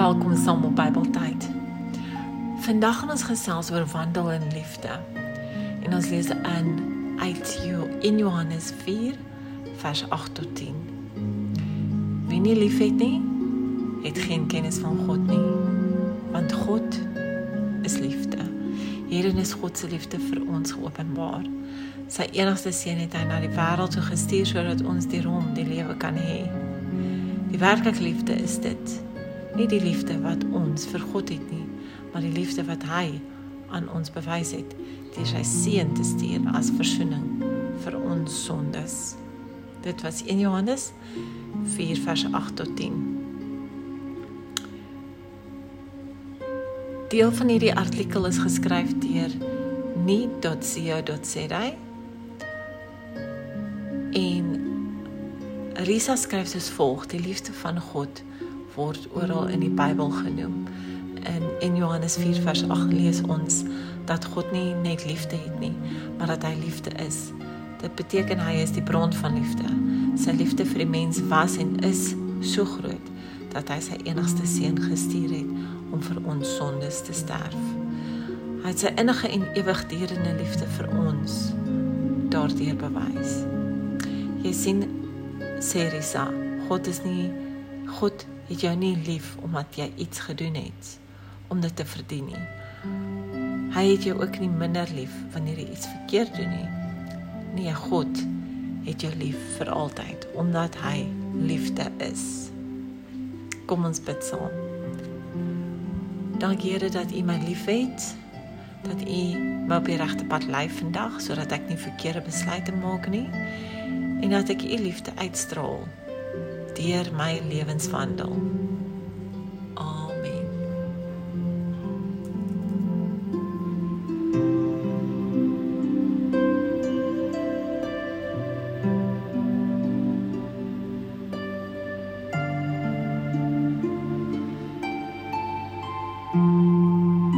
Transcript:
welkom saam op Bybeltyd. Vandag gaan ons gesels oor wandel in liefde. En ons lees in uit in Johannes 4 vers 8 tot 10. Wie nie liefhet nie, het geen kennis van God nie, want God is liefde. Hierin is God se liefde vir ons geopenbaar. Sy enigste seun het hy na die wêreld toe gestuur sodat ons deur hom die lewe kan hê. Die werklike liefde is dit nie die liefde wat ons vir God het nie, maar die liefde wat hy aan ons bewys het deur sy seun te stuur as verzoening vir ons sondes. Dit was 1 Johannes 4 vers 8 tot 10. Deel van hierdie artikel is geskryf deur nie.co.za en Risa skryf soos volg: Die liefde van God word oral in die Bybel genoem. In in Johannes 4 vers 8 lees ons dat God nie net liefde het nie, maar dat hy liefde is. Dit beteken hy is die bron van liefde. Sy liefde vir die mens was en is so groot dat hy sy enigste seun gestuur het om vir ons sondes te sterf. Hy het sy innige en ewigdurende liefde vir ons daardeur bewys. Jy sien sê Risa, God is nie God het jou nie lief omdat jy iets gedoen het om dit te verdien nie. Hy het jou ook nie minder lief wanneer jy iets verkeerd doen nie. Nee, God het jou lief vir altyd omdat hy liefde is. Kom ons bid saam. Dankie Here dat U my liefhet, dat U my op die regte pad lei vandag sodat ek nie verkeerde besluite maak nie en dat ek U liefde uitstraal deur my lewenswandel.